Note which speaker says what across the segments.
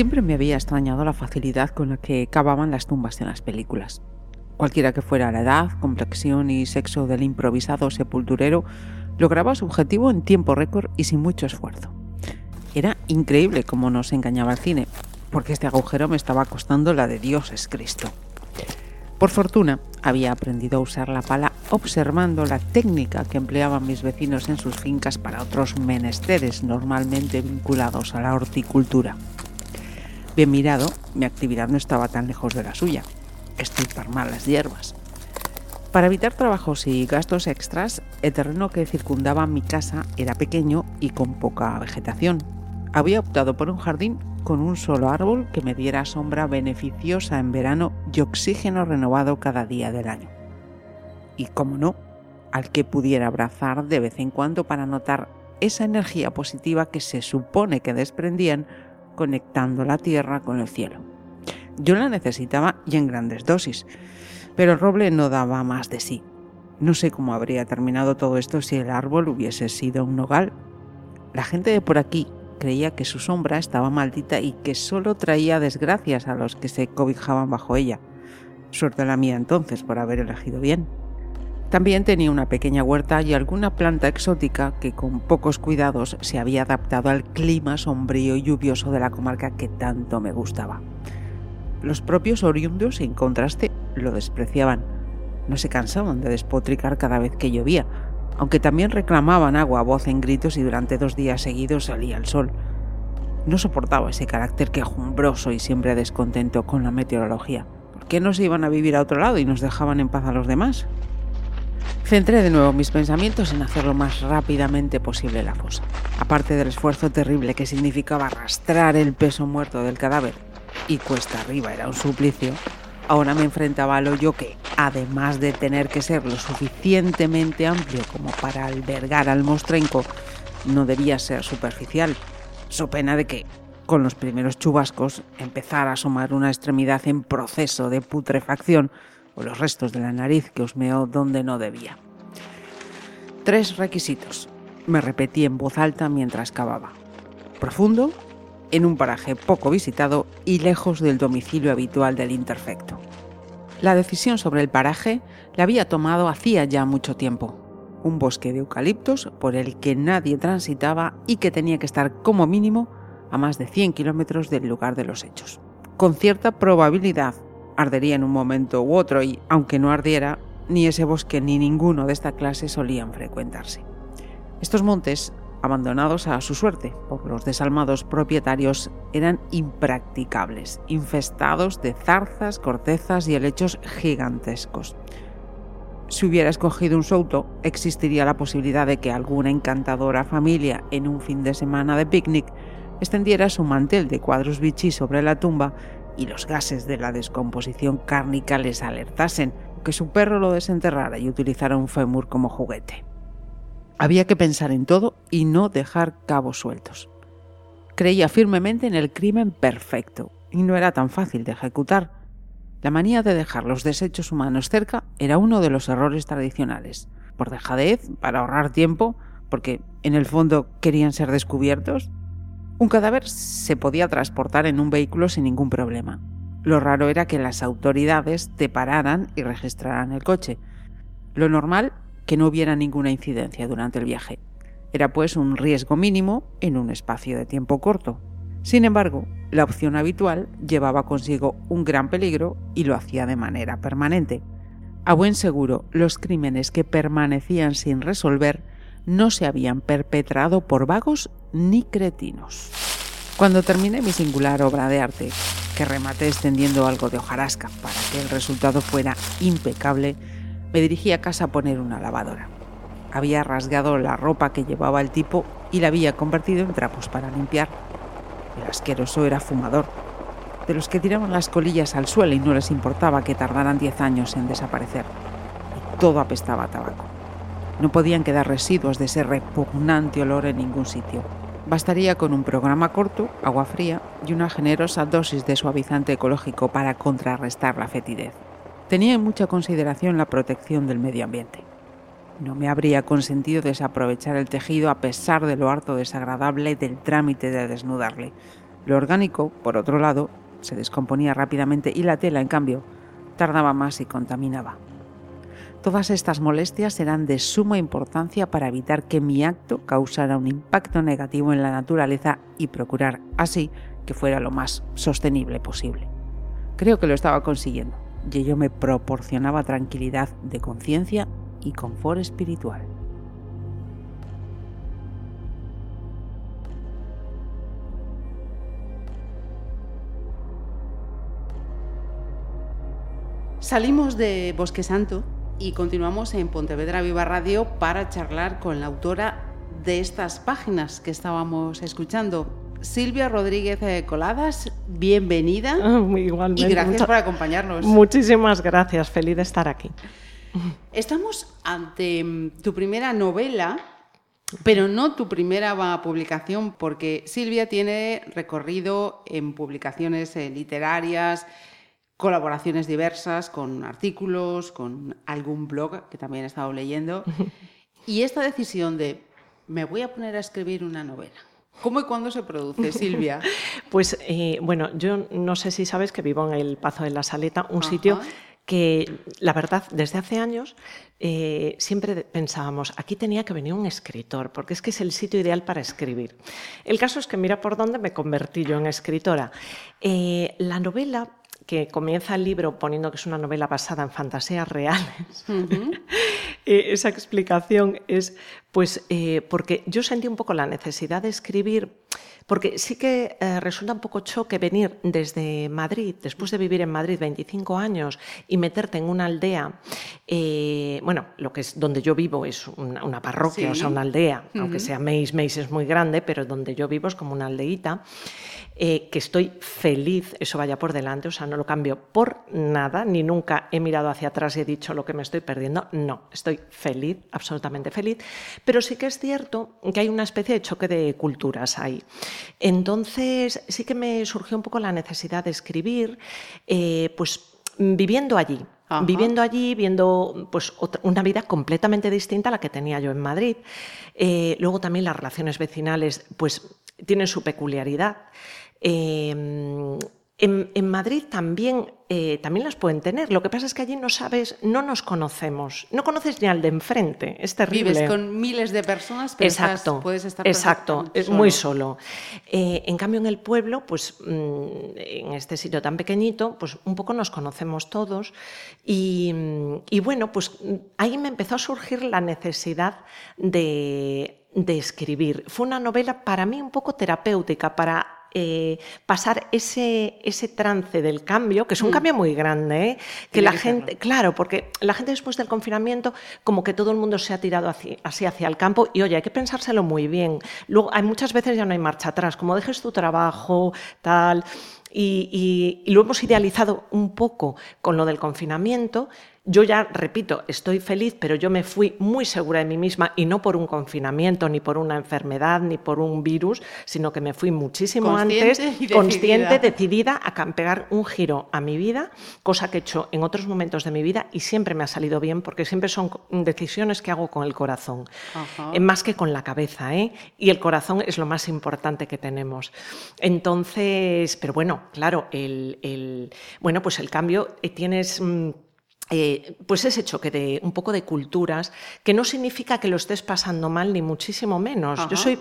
Speaker 1: Siempre me había extrañado la facilidad con la que cavaban las tumbas en las películas. Cualquiera que fuera la edad, complexión y sexo del improvisado sepulturero, lograba su objetivo en tiempo récord y sin mucho esfuerzo. Era increíble cómo nos engañaba el cine, porque este agujero me estaba costando la de Dios es Cristo. Por fortuna, había aprendido a usar la pala observando la técnica que empleaban mis vecinos en sus fincas para otros menesteres normalmente vinculados a la horticultura. Bien mirado, mi actividad no estaba tan lejos de la suya. Estirpar malas hierbas. Para evitar trabajos y gastos extras, el terreno que circundaba mi casa era pequeño y con poca vegetación. Había optado por un jardín con un solo árbol que me diera sombra beneficiosa en verano y oxígeno renovado cada día del año. Y como no, al que pudiera abrazar de vez en cuando para notar esa energía positiva que se supone que desprendían conectando la tierra con el cielo. Yo la necesitaba y en grandes dosis, pero el roble no daba más de sí. No sé cómo habría terminado todo esto si el árbol hubiese sido un nogal. La gente de por aquí creía que su sombra estaba maldita y que solo traía desgracias a los que se cobijaban bajo ella. Suerte la mía entonces por haber elegido bien. También tenía una pequeña huerta y alguna planta exótica que con pocos cuidados se había adaptado al clima sombrío y lluvioso de la comarca que tanto me gustaba. Los propios oriundos, en contraste, lo despreciaban. No se cansaban de despotricar cada vez que llovía, aunque también reclamaban agua a voz en gritos y durante dos días seguidos salía el sol. No soportaba ese carácter quejumbroso y siempre descontento con la meteorología. ¿Por qué no se iban a vivir a otro lado y nos dejaban en paz a los demás? Centré de nuevo mis pensamientos en hacer lo más rápidamente posible la fosa. Aparte del esfuerzo terrible que significaba arrastrar el peso muerto del cadáver, y cuesta arriba era un suplicio, ahora me enfrentaba al hoyo que, además de tener que ser lo suficientemente amplio como para albergar al mostrenco, no debía ser superficial, so pena de que, con los primeros chubascos, empezara a asomar una extremidad en proceso de putrefacción los restos de la nariz que husmeó donde no debía. Tres requisitos, me repetí en voz alta mientras cavaba. Profundo, en un paraje poco visitado y lejos del domicilio habitual del interfecto. La decisión sobre el paraje la había tomado hacía ya mucho tiempo. Un bosque de eucaliptos por el que nadie transitaba y que tenía que estar como mínimo a más de 100 kilómetros del lugar de los hechos. Con cierta probabilidad ardería en un momento u otro y, aunque no ardiera, ni ese bosque ni ninguno de esta clase solían frecuentarse. Estos montes, abandonados a su suerte por los desalmados propietarios, eran impracticables, infestados de zarzas, cortezas y helechos gigantescos. Si hubiera escogido un souto, existiría la posibilidad de que alguna encantadora familia en un fin de semana de picnic extendiera su mantel de cuadros bichí sobre la tumba y los gases de la descomposición cárnica les alertasen, que su perro lo desenterrara y utilizara un fémur como juguete. Había que pensar en todo y no dejar cabos sueltos. Creía firmemente en el crimen perfecto y no era tan fácil de ejecutar. La manía de dejar los desechos humanos cerca era uno de los errores tradicionales. Por dejadez, para ahorrar tiempo, porque en el fondo querían ser descubiertos, un cadáver se podía transportar en un vehículo sin ningún problema. Lo raro era que las autoridades te pararan y registraran el coche. Lo normal, que no hubiera ninguna incidencia durante el viaje. Era pues un riesgo mínimo en un espacio de tiempo corto. Sin embargo, la opción habitual llevaba consigo un gran peligro y lo hacía de manera permanente. A buen seguro, los crímenes que permanecían sin resolver no se habían perpetrado por vagos ni cretinos. Cuando terminé mi singular obra de arte, que rematé extendiendo algo de hojarasca para que el resultado fuera impecable, me dirigí a casa a poner una lavadora. había rasgado la ropa que llevaba el tipo y la había convertido en trapos para limpiar. El asqueroso era fumador, de los que tiraban las colillas al suelo y no les importaba que tardaran diez años en desaparecer. Y todo apestaba a tabaco. No podían quedar residuos de ese repugnante olor en ningún sitio. Bastaría con un programa corto, agua fría y una generosa dosis de suavizante ecológico para contrarrestar la fetidez. Tenía en mucha consideración la protección del medio ambiente. No me habría consentido desaprovechar el tejido a pesar de lo harto desagradable del trámite de desnudarle. Lo orgánico, por otro lado, se descomponía rápidamente y la tela, en cambio, tardaba más y contaminaba. Todas estas molestias eran de suma importancia para evitar que mi acto causara un impacto negativo en la naturaleza y procurar así que fuera lo más sostenible posible. Creo que lo estaba consiguiendo y ello me proporcionaba tranquilidad de conciencia y confort espiritual.
Speaker 2: Salimos de Bosque Santo y continuamos en Pontevedra Viva Radio para charlar con la autora de estas páginas que estábamos escuchando. Silvia Rodríguez Coladas, bienvenida.
Speaker 3: Muy igualmente.
Speaker 2: Y gracias por acompañarnos.
Speaker 3: Muchísimas gracias, feliz de estar aquí.
Speaker 2: Estamos ante mm, tu primera novela, pero no tu primera publicación, porque Silvia tiene recorrido en publicaciones eh, literarias, colaboraciones diversas con artículos, con algún blog que también he estado leyendo. Y esta decisión de me voy a poner a escribir una novela. ¿Cómo y cuándo se produce, Silvia?
Speaker 3: Pues eh, bueno, yo no sé si sabes que vivo en el Pazo de la Saleta, un sitio que la verdad desde hace años eh, siempre pensábamos, aquí tenía que venir un escritor, porque es que es el sitio ideal para escribir. El caso es que mira por dónde me convertí yo en escritora. Eh, la novela que comienza el libro poniendo que es una novela basada en fantasías reales, eh, esa explicación es pues eh, porque yo sentí un poco la necesidad de escribir, porque sí que eh, resulta un poco choque venir desde Madrid, después de vivir en Madrid 25 años y meterte en una aldea, bueno, lo que es donde yo vivo es una, parroquia, o sea, una aldea, aunque sea Meis, Meis es muy grande, pero donde yo vivo es como una aldeíta. Eh, que estoy feliz, eso vaya por delante, o sea, no lo cambio por nada, ni nunca he mirado hacia atrás y he dicho lo que me estoy perdiendo, no, estoy feliz, absolutamente feliz, pero sí que es cierto que hay una especie de choque de culturas ahí. Entonces, sí que me surgió un poco la necesidad de escribir, eh, pues viviendo allí, viviendo allí, viendo pues, una vida completamente distinta a la que tenía yo en Madrid. Eh, luego también las relaciones vecinales pues, tienen su peculiaridad. Em, en, Madrid también, eh, también las pueden tener. Lo que pasa es que allí no sabes, no nos conocemos, no conoces ni al de enfrente. Es terrible.
Speaker 2: Vives con miles de personas, pero
Speaker 3: exacto,
Speaker 2: puedes estar
Speaker 3: exacto, es muy solo. Eh, en cambio, en el pueblo, pues mm, en este sitio tan pequeñito, pues un poco nos conocemos todos. Y, y bueno, pues ahí me empezó a surgir la necesidad de, de escribir. Fue una novela para mí un poco terapéutica, para eh, pasar ese, ese trance del cambio, que es un mm. cambio muy grande, ¿eh? que la gente, claro, porque la gente después del confinamiento, como que todo el mundo se ha tirado así, hacia el campo y oye, hay que pensárselo muy bien. Luego, hay muchas veces ya no hay marcha atrás, como dejes tu trabajo, tal. y, lo hemos idealizado un poco con lo del confinamiento, yo ya, repito, estoy feliz, pero yo me fui muy segura de mí misma y no por un confinamiento, ni por una enfermedad, ni por un virus, sino que me fui muchísimo antes, consciente, decidida a pegar un giro a mi vida, cosa que he hecho en otros momentos de mi vida y siempre me ha salido bien porque siempre son decisiones que hago con el corazón, eh, más que con la cabeza, ¿eh? Y el corazón es lo más importante que tenemos. Entonces, pero bueno, claro, el, bueno, pues el cambio eh, tienes... Eh, pues ese choque de un poco de culturas, que no significa que lo estés pasando mal, ni muchísimo menos. Yo soy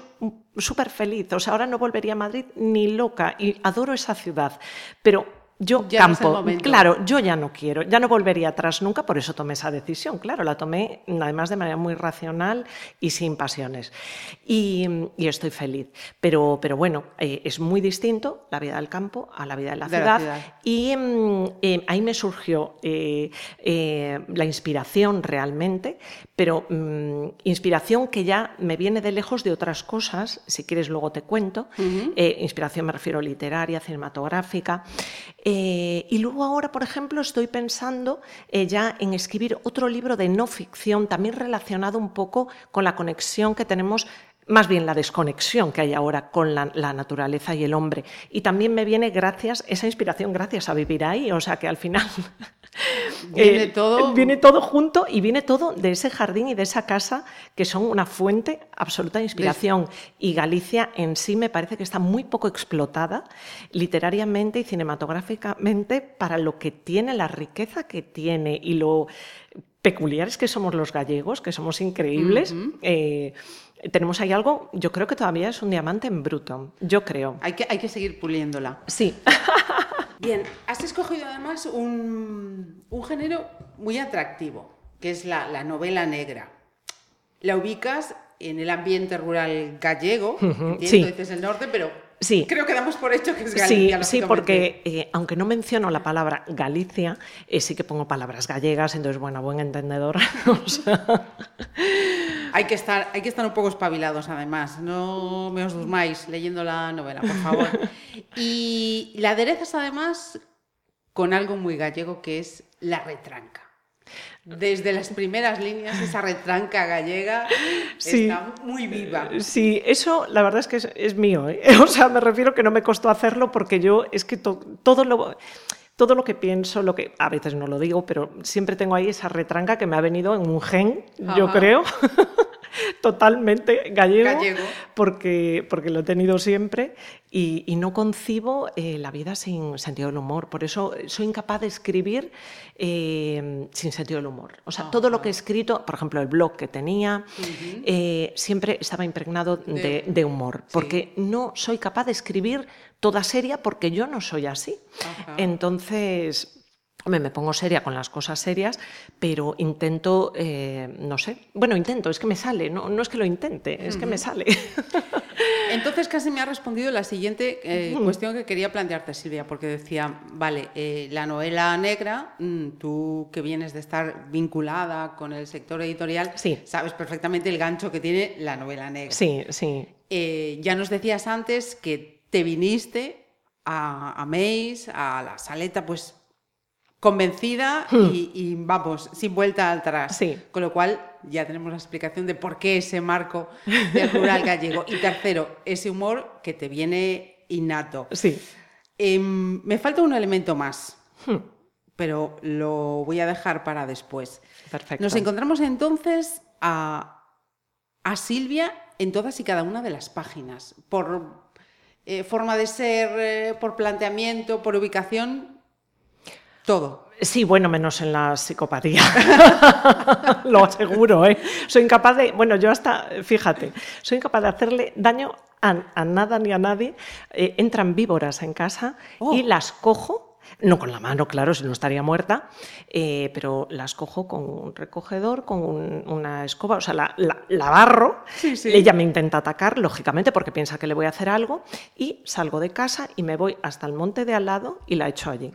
Speaker 3: súper feliz, o sea, ahora no volvería a Madrid ni loca y adoro esa ciudad, pero yo
Speaker 2: Ya no
Speaker 3: campo,
Speaker 2: momento.
Speaker 3: claro, yo ya no quiero, ya no volvería atrás nunca, por eso tomé esa decisión. Claro, la tomé además de manera muy racional y sin pasiones. Y, y estoy feliz. Pero, pero bueno, eh, es muy distinto la vida del campo a la vida de la
Speaker 2: De la
Speaker 3: ciudad. Y mm, eh, ahí me surgió eh, la inspiración realmente, pero mm, inspiración que ya me viene de lejos de otras cosas, si quieres luego te cuento. Inspiración me refiero literaria, cinematográfica. Eh, y luego ahora, por ejemplo, estoy pensando eh, ya en escribir otro libro de no ficción, también relacionado un poco con la conexión que tenemos más bien la desconexión que hay ahora con la, la, naturaleza y el hombre. Y también me viene gracias, esa inspiración gracias a vivir ahí, o sea que al final
Speaker 2: Viene todo-
Speaker 3: viene todo junto y viene todo de ese jardín y de esa casa que son una fuente absoluta de inspiración. Y Galicia en sí me parece que está muy poco explotada literariamente y cinematográficamente para lo que tiene, la riqueza que tiene y lo peculiares que somos los gallegos, que somos increíbles. Eh, tenemos ahí algo, yo creo que todavía es un diamante en bruto, yo creo.
Speaker 2: Hay que, hay que seguir puliéndola.
Speaker 3: Sí,
Speaker 2: Bien, has escogido además un, un género muy atractivo, que es la, la novela negra. La ubicas en el ambiente rural gallego, entiendo,
Speaker 3: sí.
Speaker 2: dices el norte, pero
Speaker 3: Sí.
Speaker 2: creo que damos por hecho que es
Speaker 3: Sí,
Speaker 2: Galicia.
Speaker 3: sí,
Speaker 2: lógicamente.
Speaker 3: porque eh, aunque no menciono la palabra Galicia, eh, sí que pongo palabras gallegas, entonces, bueno, buen entendedor. o sea,
Speaker 2: Hay que, estar, hay que estar un poco espabilados, además. No me os durmáis leyendo la novela, por favor. Y la aderezas, además, con algo muy gallego que es la retranca. Desde las primeras líneas, esa retranca gallega
Speaker 3: Sí.
Speaker 2: está muy viva.
Speaker 3: Sí, eso la verdad es que es, es mío. ¿eh? O sea, me refiero que no me costó hacerlo porque yo es que to- todo lo... Todo lo que pienso, lo que a veces no lo digo, pero siempre tengo ahí esa retranca que me ha venido en un gen, yo creo, totalmente gallego,
Speaker 2: Gallego.
Speaker 3: Porque, porque lo he tenido siempre y, y no concibo eh, la vida sin sentido del humor. Por eso soy incapaz de escribir eh, sin sentido del humor. O sea, todo lo que he escrito, por ejemplo, el blog que tenía, eh, siempre estaba impregnado de,
Speaker 2: De-
Speaker 3: de humor, porque no soy capaz de escribir toda seria porque yo no soy así.
Speaker 2: Ajá.
Speaker 3: Entonces... hombre, me pongo seria con las cosas serias, pero intento, eh, no sé, bueno, intento, es que me sale, no, no es que lo intente, es que me sale.
Speaker 2: Entonces casi me ha respondido la siguiente eh, cuestión que quería plantearte, Silvia, porque decía, vale, eh, la novela negra, mm, tú que vienes de estar vinculada con el sector editorial,
Speaker 3: Sí.
Speaker 2: sabes perfectamente el gancho que tiene la novela negra.
Speaker 3: Sí, sí.
Speaker 2: Ya nos decías antes que te viniste a, a Mace, a la saleta, pues convencida y, y, vamos, sin vuelta atrás.
Speaker 3: Hmm. Sí.
Speaker 2: Con lo cual ya tenemos la explicación de por qué ese marco del rural gallego. Y tercero, ese humor que te viene innato.
Speaker 3: Sí.
Speaker 2: Em, me falta un elemento más,
Speaker 3: Hmm.
Speaker 2: pero lo voy a dejar para después.
Speaker 3: Perfecto.
Speaker 2: Nos encontramos entonces a, a Silvia en todas y cada una de las páginas, por eh, forma de ser, eh, por planteamiento, por ubicación, todo.
Speaker 3: Sí, bueno, menos en la psicopatía. Lo aseguro, ¿eh? Soy incapaz de. Bueno, yo hasta. Fíjate, soy incapaz de hacerle daño a, a nada ni a nadie. Eh, entran víboras en casa
Speaker 2: Oh.
Speaker 3: y las cojo. No con la mano, claro, si no estaría muerta, eh, pero las cojo con un recogedor, con un- una escoba, o sea, la, la- la barro.
Speaker 2: Sí, sí.
Speaker 3: Ella me intenta atacar, lógicamente, porque piensa que le voy a hacer algo, y salgo de casa y me voy hasta el monte de al lado y la echo allí.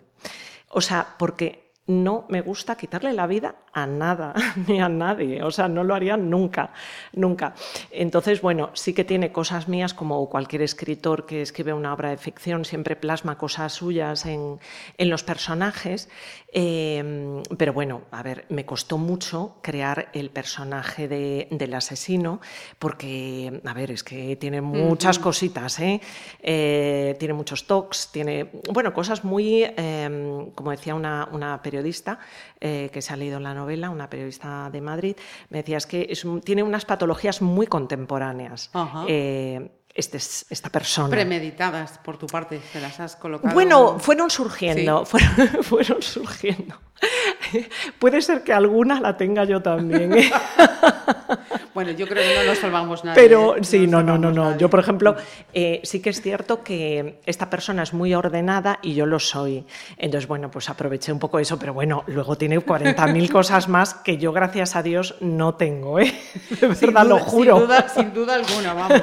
Speaker 3: O sea, porque no me gusta quitarle la vida a nada, ni a nadie. O sea, no lo haría nunca, nunca. Entonces, bueno, sí que tiene cosas mías, como cualquier escritor que escribe una obra de ficción, siempre plasma cosas suyas en, en los personajes. Eh, pero bueno, a ver, me costó mucho crear el personaje de- del asesino, porque, a ver, es que tiene muchas cositas, ¿eh? Eh, tiene muchos tocs, tiene, bueno, cosas muy, eh, como decía una, una periodista eh, que se ha leído la novela, una periodista de Madrid, me decía, es que es tiene unas patologías muy contemporáneas. Eh, este, es- esta persona.
Speaker 2: Premeditadas por tu parte, te las has colocado.
Speaker 3: Bueno, fueron surgiendo, fueron, fueron surgiendo. Puede ser que alguna la tenga yo también. ¿eh?
Speaker 2: Bueno, yo creo que no nos salvamos nada.
Speaker 3: Pero sí, no, no, no, no. Yo, por ejemplo, eh, sí que es cierto que esta persona es muy ordenada y yo lo soy. Entonces, bueno, pues aproveché un poco eso, pero bueno, luego tiene 40.000 cosas más que yo, gracias a Dios, no tengo, ¿eh? De verdad, lo juro.
Speaker 2: Sin duda, sin duda alguna, vamos.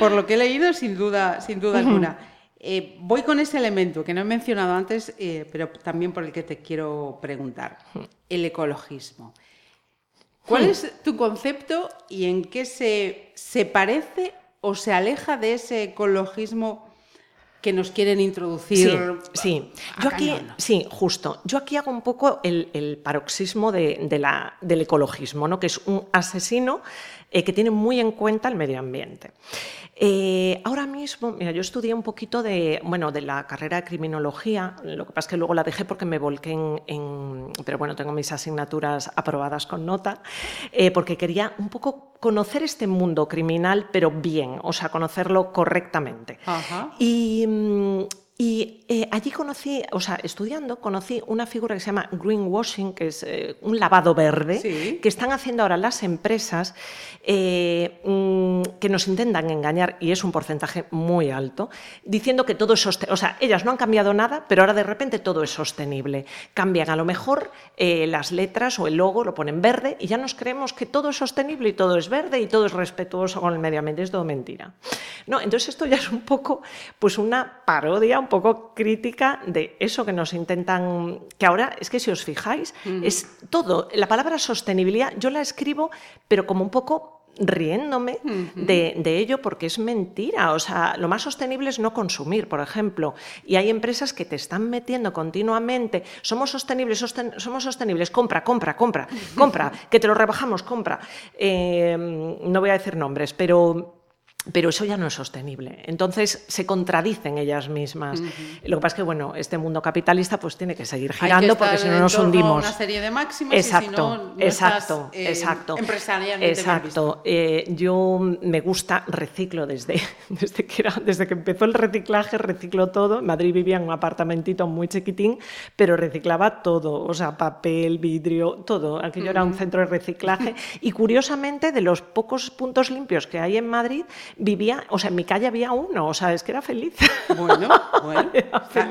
Speaker 2: Por lo que he leído, sin duda, sin duda alguna. Eh, voy con ese elemento que no he mencionado antes, eh, pero también por el que te quiero preguntar, el ecologismo. ¿Cuál hmm. es tu concepto y en qué se, se parece o se aleja de ese ecologismo que nos quieren introducir.
Speaker 3: Sí, Yo aquí, sí, justo. Yo aquí hago un poco el, paroxismo de, la, del ecologismo, ¿no? que es un asesino eh, que tiene muy en cuenta el medio ambiente. Eh, ahora mismo, mira, yo estudié un poquito de, bueno, de la carrera de criminología, lo que pasa es que luego la dejé porque me volqué en, pero bueno, tengo mis asignaturas aprobadas con nota, eh, porque quería un poco conocer este mundo criminal, pero bien, o sea, conocerlo correctamente. Y, mm, y eh, allí conocí, o sea, estudiando, conocí una figura que se llama greenwashing, que es eh, un lavado verde, que están haciendo ahora las empresas eh, mm, que nos intentan engañar, y es un porcentaje muy alto, diciendo que todo es sostenible. O sea, ellas no han cambiado nada, pero ahora de repente todo es sostenible. Cambian a lo mejor las letras o el logo, lo ponen verde, y ya nos creemos que todo es sostenible y todo es verde y todo es respetuoso con el medio ambiente. Es todo mentira. No, entonces esto ya es un poco, pues una parodia, un poco crítica de eso que nos intentan, que ahora es que si os fijáis, es todo, la palabra sostenibilidad yo la escribo, pero como un poco riéndome de, ello porque es mentira. O sea, lo más sostenible es no consumir, por ejemplo. Y hay empresas que te están metiendo continuamente, somos sostenibles, somos sostenibles, compra, compra, compra, compra, que te lo rebajamos, compra. Eh, no voy a decir nombres, pero pero eso ya no es sostenible. Entonces se contradicen ellas mismas. Lo que pasa es que, bueno, este mundo capitalista pues tiene que seguir girando porque si no nos hundimos.
Speaker 2: una serie de máximas
Speaker 3: exacto,
Speaker 2: y
Speaker 3: exacto, eh, exacto, exacto. Eh, yo me gusta, reciclo desde, desde, que era, desde que empezó el reciclaje, reciclo todo. En Madrid vivía en un apartamentito muy chiquitín, pero reciclaba todo, o sea, papel, vidrio, todo. Aquello era un centro de reciclaje. Y curiosamente, de los pocos puntos limpios que hay en Madrid, vivía, o sea, en mi calle había uno, o sea, es que era feliz.
Speaker 2: Bueno, bueno,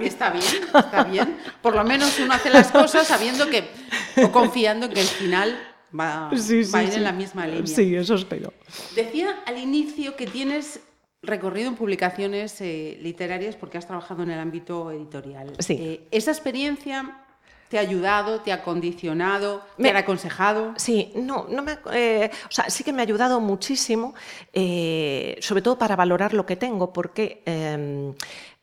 Speaker 2: está, bien, está bien. Por lo menos uno hace las cosas sabiendo que, o confiando en que el final va, a ir en la misma línea.
Speaker 3: Sí, eso espero.
Speaker 2: Decía al inicio que tienes recorrido en publicaciones eh, literarias porque has trabajado en el ámbito editorial.
Speaker 3: Sí.
Speaker 2: Eh, esa experiencia ¿Te ha ayudado? ¿Te ha condicionado? ¿Te ha aconsejado?
Speaker 3: Sí, no, no me, eh, o sea, sí que me ha ayudado muchísimo, eh, sobre todo para valorar lo que tengo, porque em,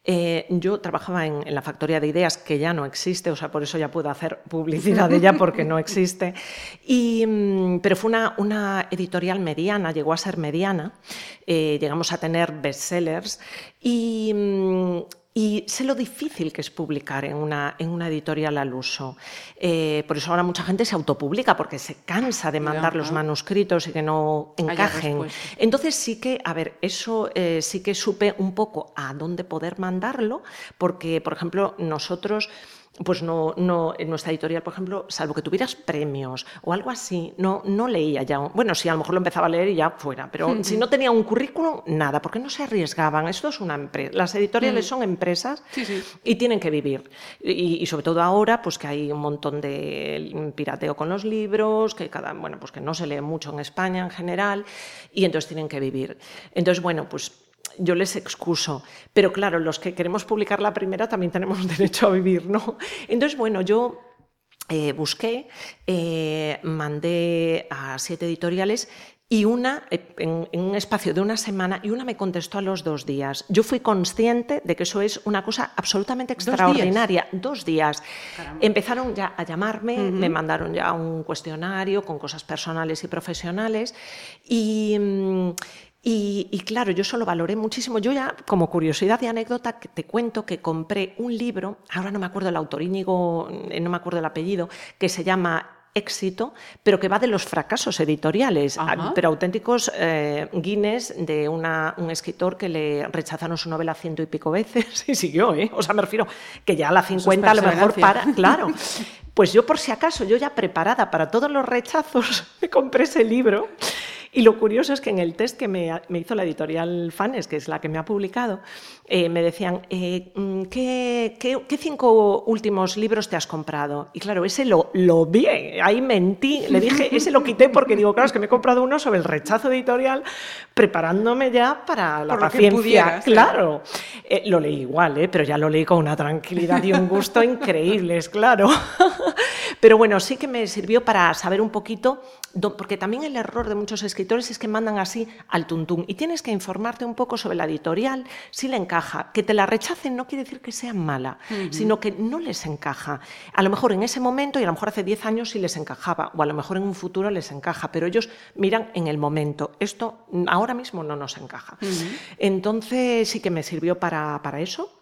Speaker 3: eh, yo trabajaba en, la factoría de ideas, que ya no existe, o sea, por eso ya puedo hacer publicidad de ella, porque no existe. Y, mm, pero fue una, una, editorial mediana, llegó a ser mediana, llegamos a tener bestsellers y mm, y sé lo difícil que es publicar en una, en una editorial al uso. Eh, por eso ahora mucha gente se autopublica porque se cansa de mandar los manuscritos y que no encajen. Entonces sí que, a ver, eso eh, sí que supe un poco a dónde poder mandarlo, porque, por ejemplo, nosotros pues no, no, en nuestra editorial, por ejemplo, salvo que tuvieras premios o algo así, no, no leía ya. Bueno, sí, a lo mejor lo empezaba a leer y ya fuera, pero si no tenía un currículum, nada, porque no se arriesgaban. Esto es una empresa. Las editoriales mm. son empresas y tienen que vivir. Y, sobre todo ahora, pues que hay un montón de pirateo con los libros, que cada, bueno, pues que no se lee mucho en España en general, y entonces tienen que vivir. Entonces, bueno, pues yo les excuso. Pero claro, los que queremos publicar la primera también tenemos derecho a vivir, ¿no? Entonces, bueno, yo eh, busqué, eh, mandé a siete editoriales y una, eh, en, un espacio de una semana, y una me contestó a los dos días. Yo fui consciente de que eso es una cosa absolutamente extraordinaria. Dos días. Empezaron ya a llamarme, me mandaron ya un cuestionario con cosas personales y profesionales. Y. Y, claro, yo eso lo valoré muchísimo. Yo ya, como curiosidad y anécdota, te cuento que compré un libro, ahora no me acuerdo el autor, Íñigo, eh, no me acuerdo el apellido, que se llama éxito, pero que va de los fracasos editoriales, pero auténticos eh, Guinness de una, un escritor que le rechazaron su novela ciento y pico veces y siguió, ¿eh? O sea, me refiero que ya a la 50 a lo mejor para, claro. Pues yo por si acaso, yo ya preparada para todos los rechazos, me compré ese libro y lo curioso es que en el test que me, hizo la editorial Fanes, que es la que me ha publicado, eh, me decían, eh, mm, ¿qué, cinco últimos libros te has comprado? Y claro, ese lo, lo vi, ahí mentí, le dije, ese lo quité porque digo, claro, es que me he comprado uno sobre el rechazo editorial, preparándome ya para la paciencia. Claro, eh, lo leí igual, pero ya lo leí con una tranquilidad y un gusto increíbles, claro. pero bueno, sí que me sirvió para saber un poquito, porque también el error de muchos escritores es que mandan así al tuntún y tienes que informarte un poco sobre la editorial, si le encaja. Que te la rechacen no quiere decir que sea mala, sino que no les encaja. A lo mejor en ese momento y a lo mejor hace 10 años sí les encajaba o a lo mejor en un futuro les encaja, pero ellos miran en el momento. Esto ahora mismo no nos encaja. Entonces sí que me sirvió para, para eso.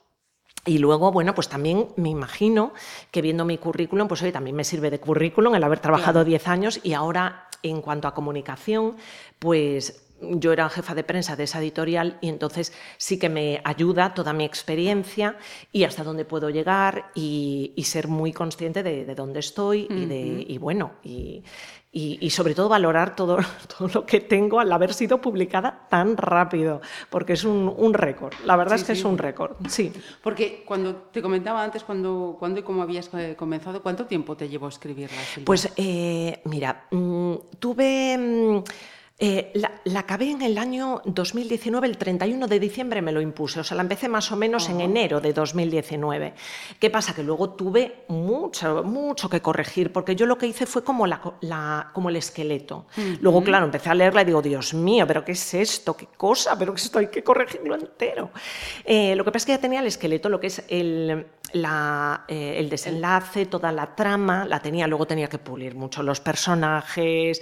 Speaker 3: Y luego, bueno, pues también me imagino que viendo mi currículum, pues hoy también me sirve de currículum el haber trabajado 10 años y ahora en cuanto a comunicación, pues yo era jefa de prensa de esa editorial y entonces sí que me ayuda toda mi experiencia y hasta dónde puedo llegar y, ser muy consciente de, dónde estoy y, de, y bueno, y, y, sobre todo valorar todo, todo, lo que tengo al haber sido publicada tan rápido, porque es un, récord. La verdad es que es un récord, sí.
Speaker 2: Porque cuando te comentaba antes, cuando, cuando y cómo habías comenzado, ¿cuánto tiempo te llevó a escribirla?
Speaker 3: Pues eh, mira, mm, tuve... Eh, la, acabé en el año 2019, el 31 de diciembre me lo impuse, o sea, la empecé más o menos en enero de 2019. ¿Qué pasa? Que luego tuve mucho, mucho que corregir, porque yo lo que hice fue como, la, como el esqueleto. Luego, claro, empecé a leerla y digo, Dios mío, ¿pero qué es esto? ¿Qué cosa? ¿Pero qué esto? Hay que corregirlo entero. Eh, lo que pasa es que ya tenía el esqueleto, lo que es el, eh, el desenlace, toda la trama, la tenía, luego tenía que pulir mucho los personajes,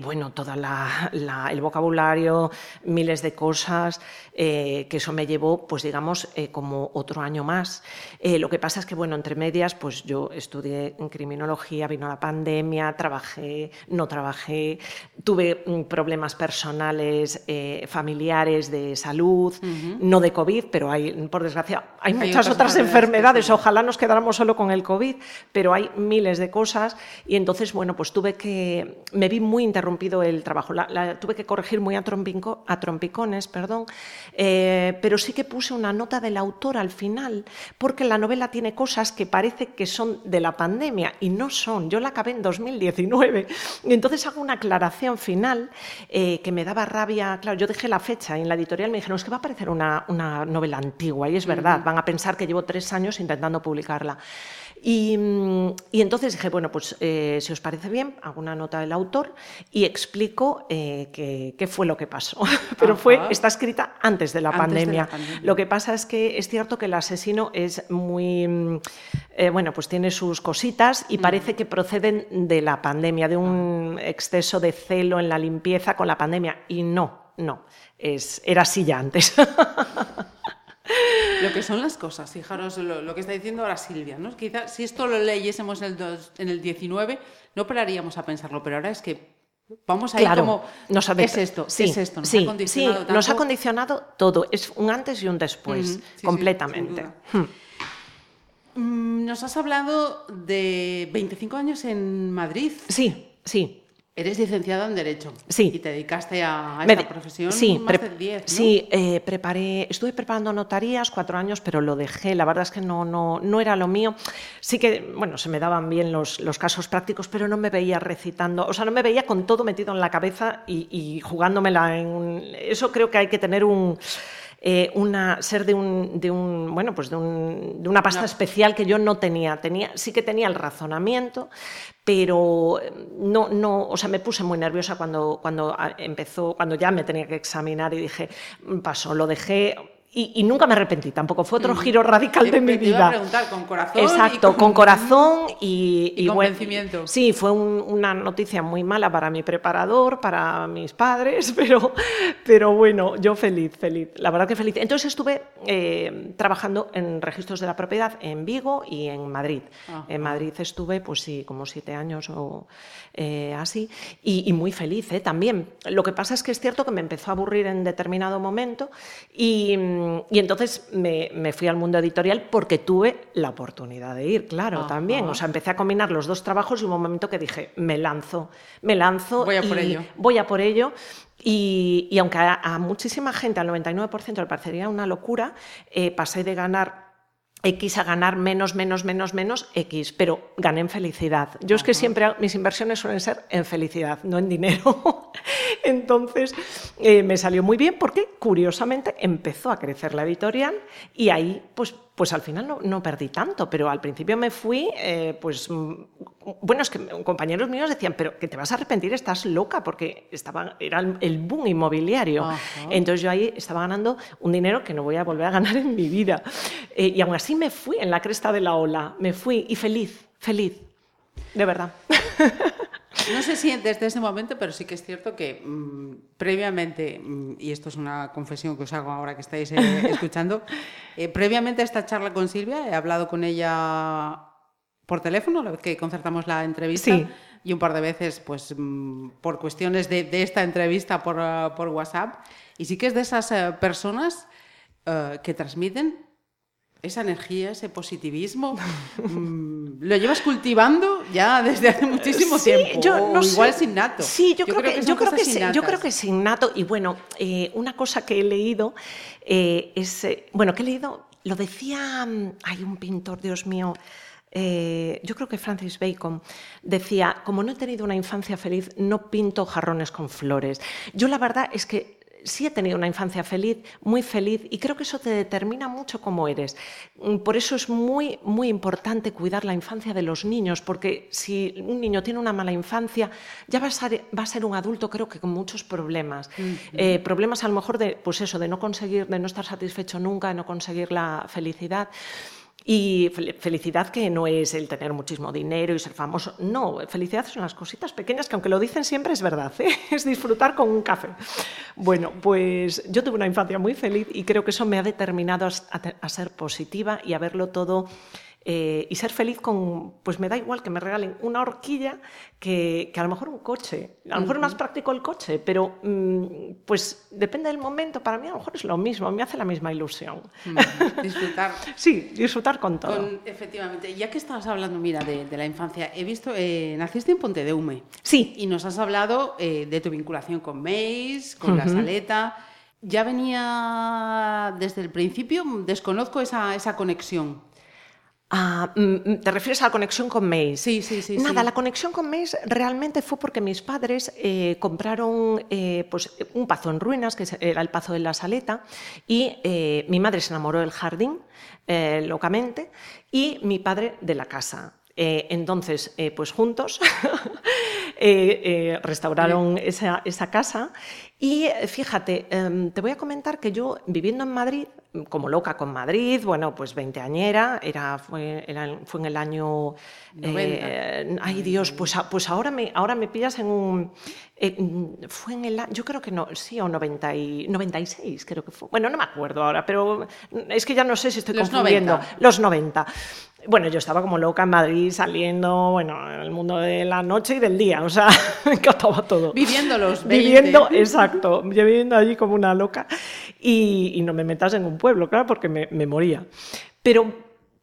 Speaker 3: bueno, toda la el vocabulario, miles de cosas, eh, que eso me llevó, pues digamos, eh, como otro año más. Eh, lo que pasa es que, bueno, entre medias, pues yo estudié en criminología, vino la pandemia, trabajé, no trabajé, tuve mm, problemas personales, familiares de salud, no de COVID, pero hay, por desgracia, hay, muchas otras enfermedades. Ojalá nos quedáramos solo con el COVID, pero hay miles de cosas y entonces, bueno, pues tuve que, me vi muy interrumpido el trabajo. La, tuve que corregir muy a, trompicones, perdón, eh, pero sí que puse una nota del autor al final, porque la novela tiene cosas que parece que son de la pandemia y no son. Yo la acabé en 2019 y entonces hago una aclaración final eh, que me daba rabia. Claro, yo dejé la fecha y en la editorial me dijeron, es que va a parecer una, novela antigua y es verdad, van a pensar que llevo tres años intentando publicarla. Y, entonces dije, bueno, pues eh, si os parece bien, hago una nota del autor y explico eh, qué, fue lo que pasó. Pero fue, está escrita antes de, la, pandemia. Lo que pasa es que es cierto que el asesino es muy, mm, eh, bueno, pues tiene sus cositas y mm. parece que proceden de la pandemia, de un exceso de celo en la limpieza con la pandemia. Y no, no, es, era así ya antes.
Speaker 2: lo que son las cosas. Fijaros lo, que está diciendo ahora Silvia. ¿no? Quizá si esto lo leyésemos en el, en el 19, no pararíamos a pensarlo, pero ahora es que Vamos a ir como, nos ha, es esto?
Speaker 3: Sí,
Speaker 2: es esto?
Speaker 3: ¿Nos sí, ha condicionado sí, nos ha condicionado todo. Es un antes y un después, completamente. Hmm.
Speaker 2: Mm, nos has hablado de 25 años en Madrid.
Speaker 3: Sí, sí.
Speaker 2: Eres licenciado en Derecho.
Speaker 3: Sí.
Speaker 2: Y te dedicaste a, esta profesión
Speaker 3: sí,
Speaker 2: más de 10, ¿no?
Speaker 3: Sí, eh, preparé, estuve preparando notarías cuatro años, pero lo dejé. La verdad es que no, no, no era lo mío. Sí que, bueno, se me daban bien los, los, casos prácticos, pero no me veía recitando. O sea, no me veía con todo metido en la cabeza y, y jugándomela en un... Eso creo que hay que tener un eh, una, ser de un, de un bueno, pues de, un, de una pasta especial que yo no tenía. tenía. Sí que tenía el razonamiento, pero no, no, o sea, me puse muy nerviosa cuando, cuando empezó, cuando ya me tenía que examinar y dije, pasó, lo dejé y, nunca me arrepentí, tampoco fue otro giro radical de mi vida.
Speaker 2: Iba a preguntar, con corazón.
Speaker 3: Exacto, con, corazón y,
Speaker 2: y, convencimiento.
Speaker 3: sí, fue una noticia muy mala para mi preparador, para mis padres, pero, pero bueno, yo feliz, feliz, la verdad que feliz. Entonces estuve eh, trabajando en registros de la propiedad en Vigo y en Madrid. En Madrid estuve, pues sí, como siete años o eh, así, y, muy feliz ¿eh? también. Lo que pasa es que es cierto que me empezó a aburrir en determinado momento y y entonces me, fui al mundo editorial porque tuve la oportunidad de ir, claro, también. O sea, empecé a combinar los dos trabajos y hubo un momento que dije, me lanzo, me lanzo.
Speaker 2: Voy a por ello.
Speaker 3: Voy a por ello. Y, aunque a, muchísima gente, al 99%, le parecería una locura, eh, pasé de ganar X a ganar menos, menos, menos, menos X, pero gané en felicidad. Yo es que siempre mis inversiones suelen ser en felicidad, no en dinero. Entonces eh, me salió muy bien porque curiosamente empezó a crecer la editorial y ahí pues pues al final no, perdí tanto, pero al principio me fui, eh, pues, mm, bueno, es que compañeros míos decían, pero que te vas a arrepentir, estás loca, porque estaba, era el boom inmobiliario. Entonces yo ahí estaba ganando un dinero que no voy a volver a ganar en mi vida. Eh, y aún así me fui en la cresta de la ola, me fui y feliz, feliz, de verdad.
Speaker 2: No sé si desde ese momento, pero sí que es cierto que mm, previamente, mm, y esto es una confesión que os hago ahora que estáis eh, escuchando, eh, previamente a esta charla con Silvia he hablado con ella por teléfono, la vez que concertamos la entrevista, y un par de veces pues mm, por cuestiones de, esta entrevista por, uh, por, WhatsApp, y sí que es de esas eh, personas que transmiten esa energía, ese positivismo, mm, lo llevas cultivando ya desde hace muchísimo tiempo. Yo no igual es innato.
Speaker 3: Sí, yo, creo, que, yo creo que, yo creo que es innato. Y bueno, eh, una cosa que he leído eh, es, eh, bueno, que he leído, lo decía, mm, hay un pintor, Dios mío. yo creo que Francis Bacon decía, como no he tenido una infancia feliz, no pinto jarrones con flores. Yo la verdad es que sí he tenido una infancia feliz, muy feliz, y creo que eso te determina mucho cómo eres. Mm, por eso es muy, muy importante cuidar la infancia de los niños, porque si un niño tiene una mala infancia, ya va a ser, va a ser un adulto, creo que con muchos problemas. Eh, problemas a lo mejor de, pues eso, de no conseguir, de no estar satisfecho nunca, de no conseguir la felicidad. Y felicidad que no es el tener muchísimo dinero y ser famoso, no, felicidad son las cositas pequeñas que aunque lo dicen siempre es verdad, ¿eh? es disfrutar con un café. Bueno, pues yo tuve una infancia muy feliz y creo que eso me ha determinado a ser positiva y a verlo todo eh, y ser feliz con, pues me da igual que me regalen una horquilla que, que a lo mejor un coche. A lo mejor es más práctico el coche, pero mm, pues depende del momento. Para mí a lo mejor es lo mismo, me hace la misma ilusión.
Speaker 2: Disfrutar.
Speaker 3: sí, disfrutar con todo.
Speaker 2: efectivamente. Ya que estabas hablando, mira, de, de la infancia, he visto, eh, naciste en Ponte de Hume.
Speaker 3: Sí.
Speaker 2: Y nos has hablado eh, de tu vinculación con Mace, con la Saleta. Ya venía desde el principio, desconozco esa, esa conexión.
Speaker 3: Ah, mm, mm, ¿Te refieres a la conexión con Mace?
Speaker 2: Sí, sí, sí.
Speaker 3: Nada, la conexión con Mace realmente fue porque mis padres eh, compraron eh, pues, un pazo en ruinas, que era el pazo de la Saleta, y eh, mi madre se enamoró del jardín locamente y mi padre de la casa. entonces, pues juntos restauraron esa, esa, casa y fíjate, em, te voy a comentar que yo viviendo en Madrid, como loca con Madrid, bueno, pues veinteañera, era, fue, fue en el año...
Speaker 2: Eh,
Speaker 3: ay Dios, pues, pues ahora, me, ahora me pillas en un... fue en el yo creo que no, sí, o 90 y, 96 creo que fue. Bueno, no me acuerdo ahora, pero es que ya no sé si estoy confundiendo. Los 90. Bueno, yo estaba como loca en Madrid, saliendo, bueno, en el mundo de la noche y del día, o sea, me encantaba todo.
Speaker 2: Viviendo los
Speaker 3: 20. Viviendo, exacto, viviendo allí como una loca y, no me metas en un pueblo, claro, porque me, me moría. Pero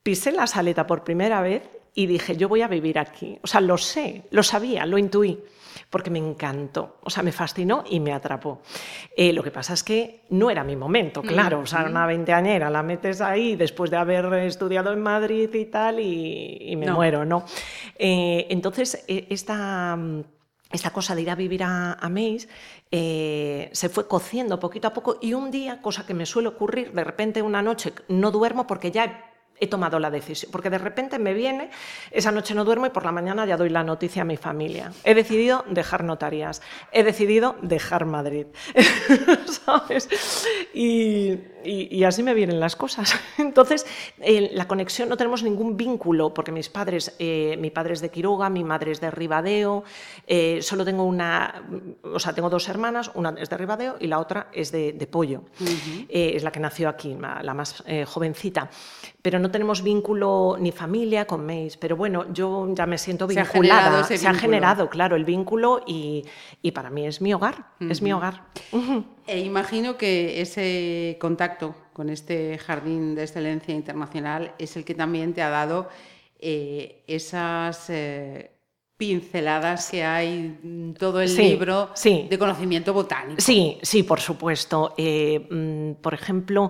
Speaker 3: pisé la saleta por primera vez y dije, yo voy a vivir aquí. O sea, lo sé, lo sabía, lo intuí porque me encantó, o sea, me fascinó y me atrapó. Eh, lo que pasa es que no era mi momento, claro, o sea, una veinteañera la metes ahí después de haber estudiado en Madrid y tal y, me muero, ¿no? Eh, entonces, e, esta esta cosa de ir a vivir a, a eh, se fue cociendo poquito a poco y un día, cosa que me suele ocurrir, de repente una noche no duermo porque ya he tomado la decisión, porque de repente me viene, esa noche no duermo y por la mañana ya doy la noticia a mi familia. He decidido dejar notarías, he decidido dejar Madrid, ¿sabes? Y, así me vienen las cosas. Entonces, la conexión, no tenemos ningún vínculo, porque mis padres, eh, mi padre es de Quiroga, mi madre es de Ribadeo, eh, solo tengo una, o sea, tengo dos hermanas, una es de Ribadeo y la otra es de, Pollo, eh, es la que nació aquí, la más jovencita pero no tenemos vínculo ni familia con Mace. Pero bueno, yo ya me siento vinculada. Se ha generado, claro, el vínculo y, para mí es mi hogar, es mi hogar.
Speaker 2: E imagino que ese contacto con este jardín de excelencia internacional es el que también te ha dado eh, esas... Eh, pinceladas que hay en todo el libro de conocimiento botánico.
Speaker 3: Sí, sí, por supuesto. Eh, mm, por ejemplo,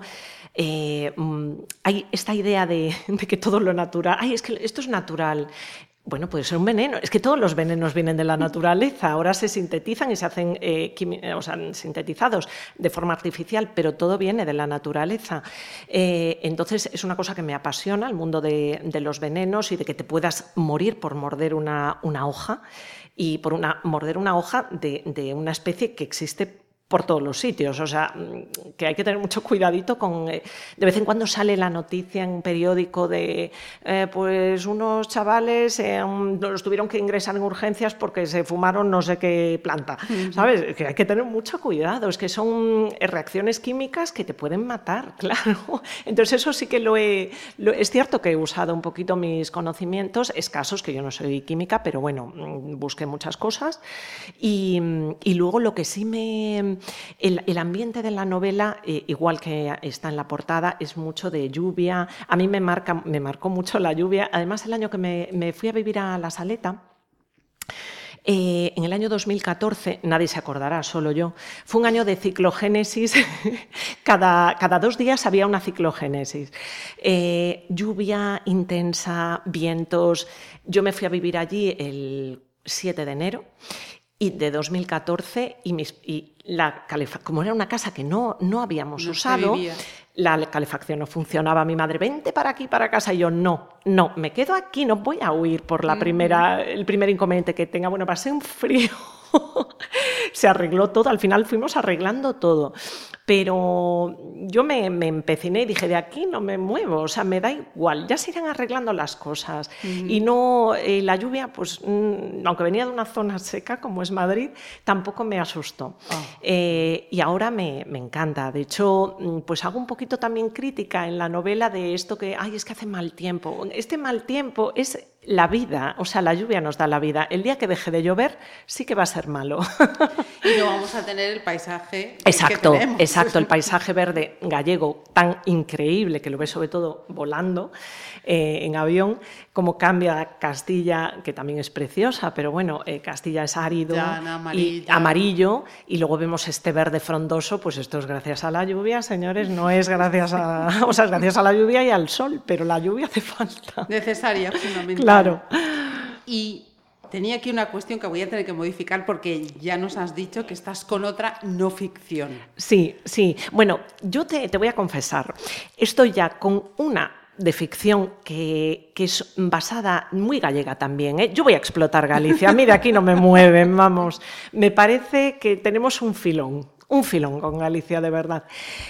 Speaker 3: eh, mm, hay esta idea de, que todo lo natural, ay, es que esto es natural. Bueno, puede ser un veneno. Es que todos los venenos vienen de la naturaleza. Ahora se sintetizan y se hacen eh, o sea, sintetizados de forma artificial, pero todo viene de la naturaleza. Eh, entonces es una cosa que me apasiona, el mundo de, los venenos y de que te puedas morir por morder una, hoja y por una, morder una hoja de, de una especie que existe por todos los sitios. O sea, que hay que tener mucho cuidadito con... Eh, de vez en cuando sale la noticia en un periódico de, eh, pues unos chavales eh, los tuvieron que ingresar en urgencias porque se fumaron no sé qué planta. ¿Sabes? Que hay que tener mucho cuidado. Es que son reacciones químicas que te pueden matar, claro. Entonces eso sí que lo he... es cierto que he usado un poquito mis conocimientos escasos, que yo no soy química, pero bueno, mm, busqué muchas cosas. y luego lo que sí me el, ambiente de la novela, eh, igual que está en la portada, es mucho de lluvia. A mí me, marca, me marcó mucho la lluvia. Además, el año que me, fui a vivir a La Saleta, eh, en el año 2014, nadie se acordará, solo yo, fue un año de ciclogénesis. cada, dos días había una ciclogénesis. Eh, lluvia intensa, vientos. Yo me fui a vivir allí el 7 de enero y de 2014 y, mis, y la como era una casa que no, no habíamos usado, la calefacción no funcionaba. Mi madre, vente para aquí, para casa. Y yo, no, no, me quedo aquí, no voy a huir por la primera, el primer inconveniente que tenga. Bueno, pasé un frío. Se arregló todo, al final fuimos arreglando todo. Pero yo me, me, empeciné y dije, de aquí no me muevo, o sea, me da igual, ya se irán arreglando las cosas. Y no, eh, la lluvia, pues, mm, aunque venía de una zona seca como es Madrid, tampoco me asustó. Ah. Eh, y ahora me, me, encanta. De hecho, mm, pues hago un poquito también crítica en la novela de esto que, ay, es que hace mal tiempo. Este mal tiempo es la vida, o sea, la lluvia nos da la vida. El día que deje de llover sí que va a ser malo.
Speaker 2: y no vamos a tener el paisaje.
Speaker 3: Exacto, exacto, el paisaje verde gallego tan increíble que lo ves sobre todo volando eh, en avión, como cambia Castilla, que también es preciosa, pero bueno, eh, Castilla es árido y amarillo, y luego vemos este verde frondoso, pues esto es gracias a la lluvia, señores, no es gracias a, o sea, es gracias a la lluvia y al sol, pero la lluvia hace falta.
Speaker 2: Necesaria, fundamental.
Speaker 3: Claro.
Speaker 2: Y tenía aquí una cuestión que voy a tener que modificar porque ya nos has dicho que estás con otra no ficción.
Speaker 3: Sí, sí. Bueno, yo te, voy a confesar, estoy ya con una de ficción que, es basada, muy gallega también. ¿eh? Yo voy a explotar Galicia, a mí de aquí no me mueven, vamos. Me parece que tenemos un filón un filón con Galicia, de verdad.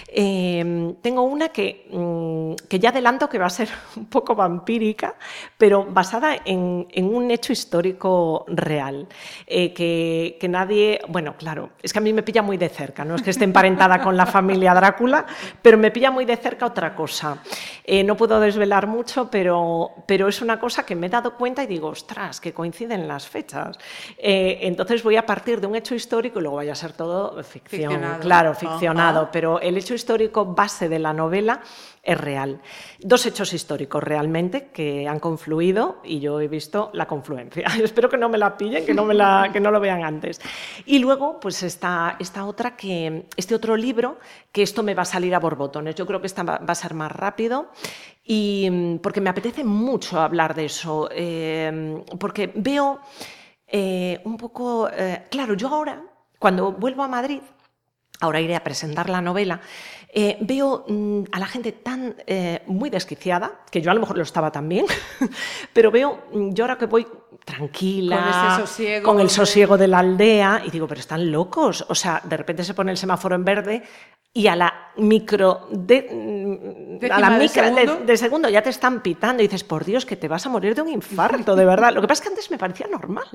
Speaker 3: Em, tengo una que, mm, que, ya adelanto que va a ser un poco vampírica, pero basada en, un hecho histórico real, eh, que, nadie, bueno, claro, es que a mí me pilla muy de cerca, no es que esté emparentada con la familia Drácula, pero me pilla muy de cerca otra cosa. Eh, no puedo desvelar mucho, pero, pero es una cosa que me he dado cuenta y digo, ostras, que coinciden las fechas. Eh, entonces voy a partir de un hecho histórico y luego vaya a ser todo ficción claro, ficcionado, pero el hecho histórico base de la novela es real. Dos hechos históricos realmente que han confluido y yo he visto la confluencia. Espero que no me la pillen, que no, me la, que no lo vean antes. Y luego, pues está esta otra que, este otro libro, que esto me va a salir a borbotones. Yo creo que esta va a ser más rápido y porque me apetece mucho hablar de eso, eh, porque veo eh, un poco, eh, claro, yo ahora, cuando vuelvo a Madrid, ahora iré a presentar la novela, eh, veo mm, a la gente tan eh, muy desquiciada, que yo a lo mejor lo estaba también, pero veo, mm, yo ahora que voy tranquila, con, el sosiego de la aldea, y digo, pero están locos, o sea, de repente se pone el semáforo en verde y a la micro de, mm, a la micro de, segundo? De, segundo ya te están pitando y dices, por Dios, que te vas a morir de un infarto, de verdad. Lo que pasa es que antes me parecía normal.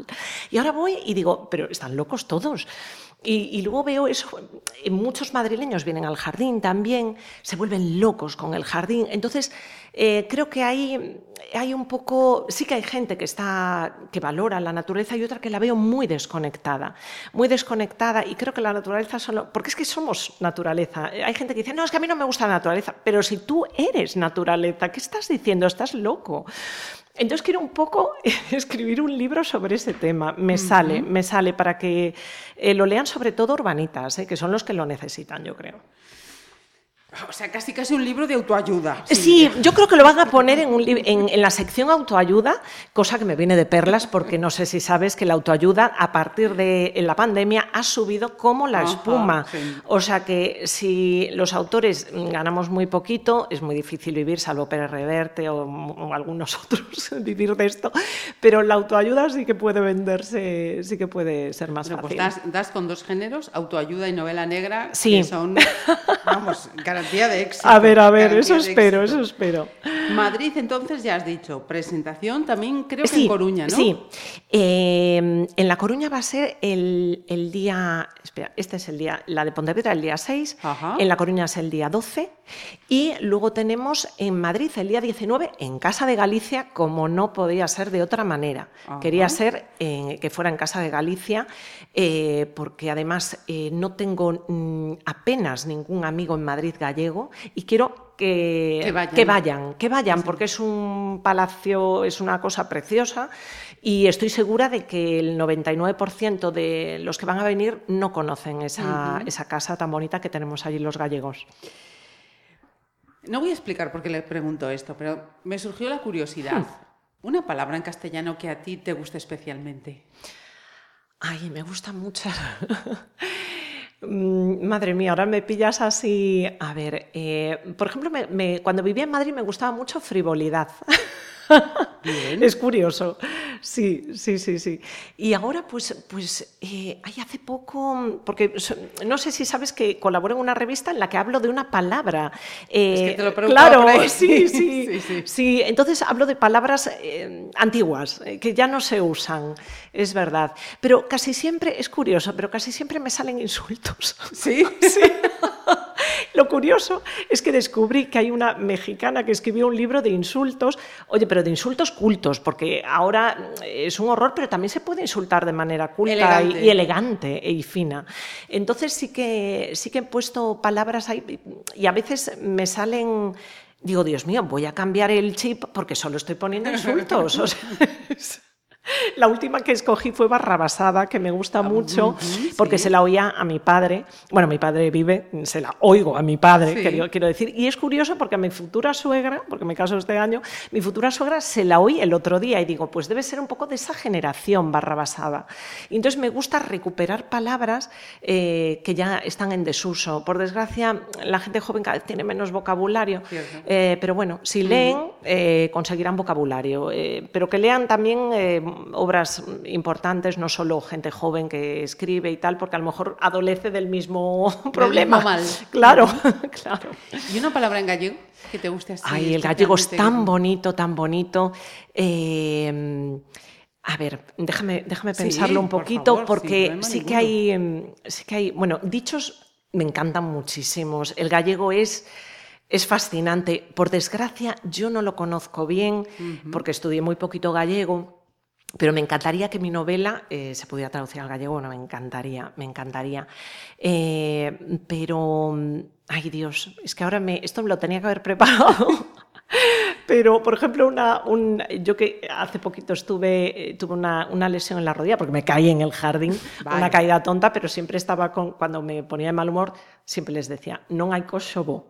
Speaker 3: Y ahora voy y digo, pero están locos todos. Y, luego veo eso, muchos madrileños vienen al jardín también, se vuelven locos con el jardín. Entonces, eh, creo que hay, hay un poco, sí que hay gente que, está, que valora la naturaleza y otra que la veo muy desconectada, muy desconectada y creo que la naturaleza solo, porque es que somos naturaleza. Hay gente que dice, no, es que a mí no me gusta la naturaleza, pero si tú eres naturaleza, ¿qué estás diciendo? Estás loco. Entonces quiero un poco escribir un libro sobre ese tema. Me sale, me sale para que eh, lo lean sobre todo urbanitas, eh, que son los que lo necesitan, yo creo.
Speaker 2: O sea, casi casi un libro de autoayuda.
Speaker 3: Sí, yo creo que lo van a poner en, en, la sección autoayuda, cosa que me viene de perlas, porque no sé si sabes que la autoayuda a partir de la pandemia ha subido como la espuma. O sea que si los autores ganamos muy poquito, es muy difícil vivir, salvo Pérez Reverte o, algunos otros, vivir de esto. Pero la autoayuda sí que puede venderse, sí que puede ser más fácil.
Speaker 2: Pues das, con dos géneros, autoayuda y novela negra, que son, vamos, de éxito.
Speaker 3: A ver, a ver, eso espero, eso espero.
Speaker 2: Madrid, entonces ya has dicho, presentación también creo que en Coruña, ¿no?
Speaker 3: Sí, eh, en La Coruña va a ser el, día, espera, este es el día, la de Pontevedra el día 6, en La Coruña es el día 12 y luego tenemos en Madrid el día 19 en Casa de Galicia, como no podía ser de otra manera. Quería ser eh, que fuera en Casa de Galicia eh, porque además no tengo mm, apenas ningún amigo en Madrid gallego y quiero que, vayan. que vayan, porque es un palacio, es una cosa preciosa y estoy segura de que el 99% de los que van a venir no conocen esa, casa tan bonita que tenemos allí los gallegos.
Speaker 2: No voy a explicar por qué le pregunto esto, pero me surgió la curiosidad. Hmm. Una palabra en castellano que a ti te guste especialmente.
Speaker 3: Ay, me gusta mucho. Mm, madre mía, ahora me pillas así. A ver, eh, por ejemplo, cuando vivía en Madrid me gustaba mucho frivolidad. Es curioso. Sí, sí, sí, sí. Y ahora, pues, pues eh, hay hace poco, porque no sé si sabes que colaboro en una revista en la que hablo de una palabra.
Speaker 2: Eh, te lo
Speaker 3: claro, sí sí, sí, Entonces hablo de palabras eh, antiguas, que ya no se usan, es verdad. Pero casi siempre, es curioso, pero casi siempre me salen insultos.
Speaker 2: Sí,
Speaker 3: sí. Lo curioso es que descubrí que hay una mexicana que escribió un libro de insultos, oye, pero de insultos cultos, porque ahora es un horror, pero también se puede insultar de manera culta Y, elegante y fina. Entonces sí que, sí que he puesto palabras ahí y a veces me salen digo, Dios mío, voy a cambiar el chip porque solo estoy poniendo insultos. O sea, la última que escogí fue Barrabasada, que me gusta ah, mucho, porque se la oía a mi padre. Bueno, mi padre vive, se la oigo a mi padre, quiero, decir. Y es curioso porque a mi futura suegra, porque me caso este año, mi futura suegra se la oí el otro día y digo, pues debe ser un poco de esa generación Barrabasada. Y entonces me gusta recuperar palabras eh, que ya están en desuso. Por desgracia, la gente joven cada vez tiene menos vocabulario, eh, pero bueno, si leen, eh, conseguirán vocabulario. pero que lean también obras importantes, no solo gente joven que escribe y tal, porque a lo mejor adolece del mismo problema.
Speaker 2: mal.
Speaker 3: Claro, claro.
Speaker 2: ¿Y una palabra en gallego que te guste así?
Speaker 3: Ay, el gallego es tan bonito, tan bonito. Eh, a ver, déjame, déjame pensarlo un poquito, porque sí que hay, em, sí que hay, bueno, dichos me encantan muchísimos. El gallego es es fascinante. Por desgracia, yo no lo conozco bien porque estudié muy poquito gallego. Pero me encantaría que mi novela eh, se pudiera traducir al gallego, no, me encantaría, me encantaría. Eh, pero, ay Dios, es que ahora me, esto me lo tenía que haber preparado. Pero, por ejemplo, una, un, yo que hace poquito estuve, eh, tuve una, una, lesión en la rodilla porque me caí en el jardín, una caída tonta, pero siempre estaba con, cuando me ponía de mal humor, siempre les decía, no hay cochobo.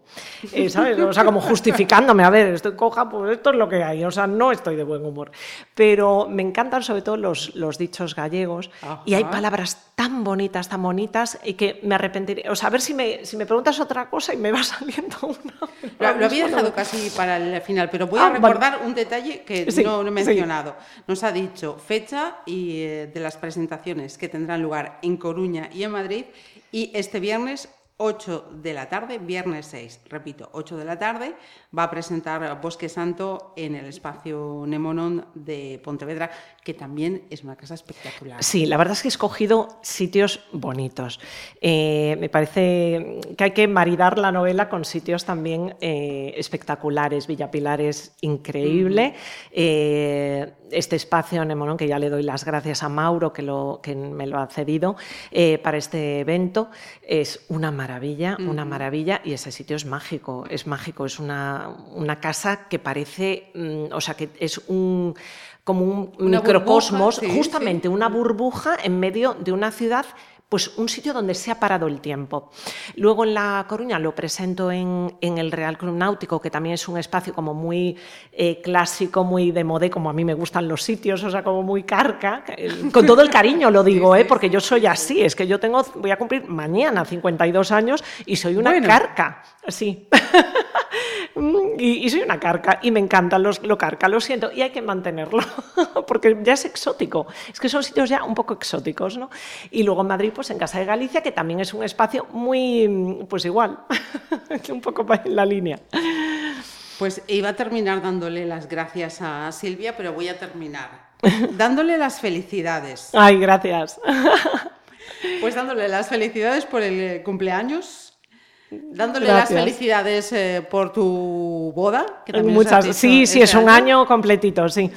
Speaker 3: Eh, ¿Sabes? O sea, como justificándome, a ver, estoy coja, pues esto es lo que hay, o sea, no estoy de buen humor. Pero me encantan sobre todo los, los dichos gallegos y hay palabras tan bonitas, tan bonitas, y que me arrepentiré. O sea, a ver si me, si me preguntas otra cosa y me va saliendo una.
Speaker 2: Lo, había dejado casi para el final, pero voy a ah, recordar un detalle que no, he mencionado. Nos ha dicho fecha y, eh, de las presentaciones que tendrán lugar en Coruña y en Madrid y este viernes 8 de la tarde, viernes 6, repito, 8 de la tarde, va a presentar Bosque Santo en el espacio Nemonon de Pontevedra, que también es una casa espectacular.
Speaker 3: Sí, la verdad es que he escogido sitios bonitos. Eh, me parece que hay que maridar la novela con sitios también eh, espectaculares. Villa Pilar es increíble. Eh, este espacio Nemonon, que ya le doy las gracias a Mauro, que, lo, que me lo ha cedido para este evento, es una maravilla, una maravilla, y ese sitio es mágico, es mágico, es una, una casa que parece, mm, o sea, que es un como un microcosmos, justamente una burbuja en medio de una ciudad pues un sitio donde se ha parado el tiempo. Luego en La Coruña lo presento en, el Real Club Náutico, que también es un espacio como muy eh, clásico, muy de modé, como a mí me gustan los sitios, o sea, como muy carca. Con todo el cariño lo digo, ¿eh? porque yo soy así, es que yo tengo, voy a cumplir mañana 52 años y soy una carca, sí. y, soy una carca y me encantan los, lo carca, lo siento, y hay que mantenerlo, porque ya es exótico. Es que son sitios ya un poco exóticos, ¿no? Y luego en Madrid, pues en Casa de Galicia, que también es un espacio muy, pues igual, un poco en la línea.
Speaker 2: Pues iba a terminar dándole las gracias a Silvia, pero voy a terminar dándole las felicidades.
Speaker 3: Ay, gracias.
Speaker 2: Pues dándole las felicidades por el cumpleaños Dándole las felicidades eh, por tu boda.
Speaker 3: Que Muchas, sí, sí, es un año completito, sí.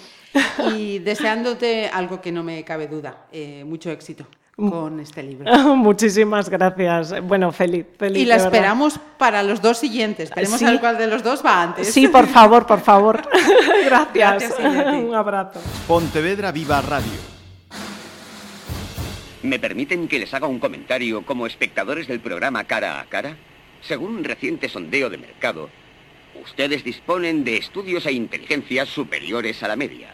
Speaker 2: Y deseándote algo que no me cabe duda, eh, mucho éxito con este libro.
Speaker 3: Muchísimas gracias. Bueno, feliz, feliz.
Speaker 2: Y la esperamos para los dos siguientes. Veremos a cuál de los dos va antes.
Speaker 3: Sí, por favor, por favor. gracias. Un abrazo.
Speaker 4: Pontevedra Viva Radio.
Speaker 5: ¿Me permiten que les haga un comentario como espectadores del programa Cara a Cara? Según un reciente sondeo de mercado, ustedes disponen de estudios e inteligencias superiores a la media.